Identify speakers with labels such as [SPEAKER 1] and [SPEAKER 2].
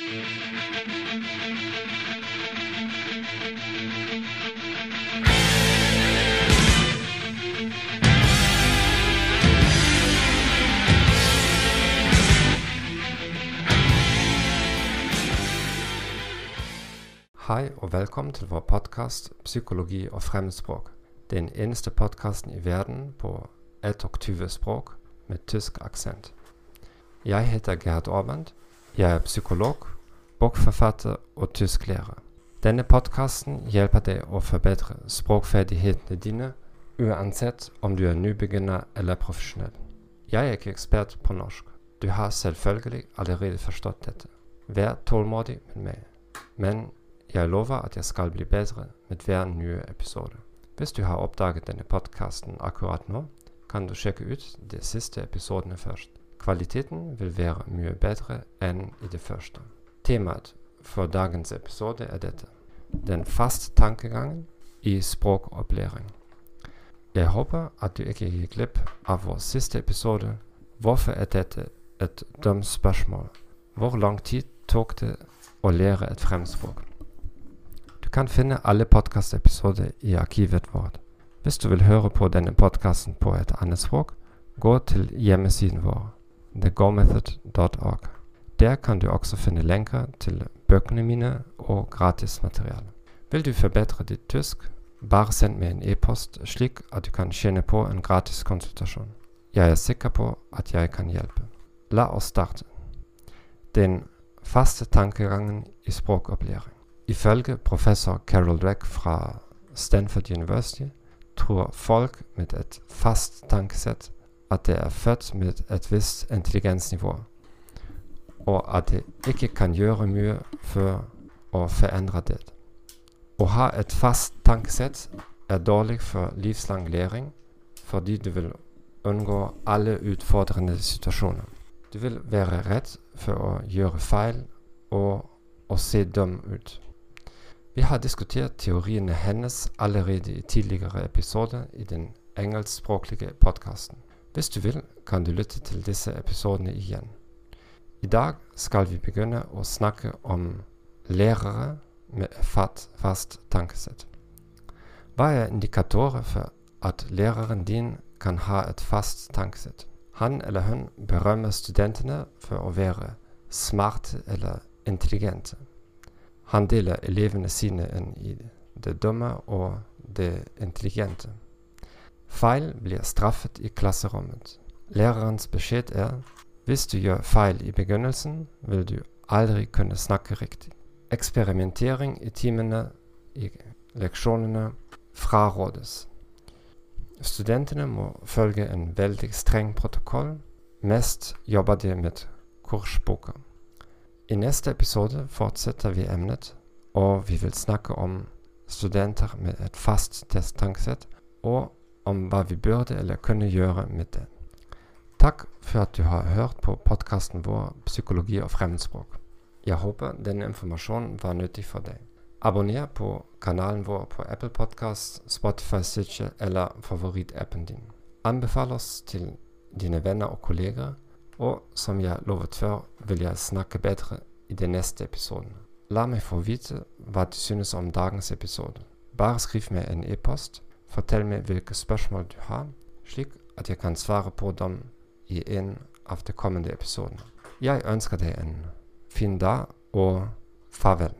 [SPEAKER 1] Hei og velkommen til vår podkast 'Psykologi og fremmedspråk'. Den eneste podkasten i verden på 21 språk med tysk aksent. Jeg heter Gerhard Aabend. Jeg er psykolog, bokforfatter og tysklærer. Denne podkasten hjelper deg å forbedre språkferdighetene dine, uansett om du er nybegynner eller profesjonell. Jeg er ikke ekspert på norsk. Du har selvfølgelig allerede forstått dette. Vær tålmodig med meg. Men jeg lover at jeg skal bli bedre med hver nye episode. Hvis du har oppdaget denne podkasten akkurat nå, kan du sjekke ut de siste episodene først. Kvaliteten vil være mye bedre enn i det første. Temaet for dagens episode er dette. Den faste tankegangen i språkopplæring. Jeg håper at du ikke gikk glipp av vår siste episode. Hvorfor er dette et dumt spørsmål? Hvor lang tid tok det å lære et fremspråk? Du kan finne alle podkastepisoder i arkivet vårt. Hvis du vil høre på denne podkasten på et annet språk, gå til hjemmesiden vår, thegomethod.org. Der kan du også finne lenker til bøkene mine og gratismateriale. Vil du forbedre ditt tysk, bare send meg en e-post slik at du kan tjene på en gratis konsultasjon. Jeg er sikker på at jeg kan hjelpe. La oss starte. Den faste tankegangen i språkopplæring. Ifølge professor Carol Dweck fra Stanford University tror folk med et fast tankesett at det er født med et visst intelligensnivå, og at det ikke kan gjøre mye for å forandre det. Å ha et fast tankesett er dårlig for livslang læring, fordi du vil unngå alle utfordrende situasjoner. Du vil være redd for å gjøre feil og å se dum ut. Vi har diskutert teoriene hennes allerede i tidligere episoder i den engelskspråklige podkasten. Hvis du vil, kan du lytte til disse episodene igjen. I dag skal vi begynne å snakke om lærere med fast, tankesett. Hva er indikatorer for at læreren din kan ha et fast tankesett? Han eller hun berømmer studentene for å være smarte eller intelligente. Han deler elevene sine inn i det dumme og det intelligente. Feil blir straffet i klasserommet. Lærerens beskjed er hvis du gjør feil i begynnelsen, vil du aldri kunne snakke riktig. Eksperimentering i timene, i leksjonene, frarådes. Studentene må følge en veldig streng protokoll. Mest jobber de med kursboka. I neste episode fortsetter vi emnet, og vi vil snakke om studenter med et fast testtankesett, og om hva vi burde eller kunne gjøre med det. Takk for at du har hørt på podkasten vår 'Psykologi og fremmedspråk'. Jeg håper denne informasjonen var nyttig for deg. Abonner på kanalen vår på Apple Podkast, Spotify Stitcher eller favorittappen din. Anbefal oss til dine venner og kolleger og som jeg lovet før, vil jeg snakke bedre i den neste episoden. La meg få vite hva du synes om dagens episode. Bare skriv meg en e-post. Fortell meg hvilke spørsmål du har, slik at jeg kan svare på dem i en av de kommende episodene. Jeg ønsker deg en fin dag, og farvel.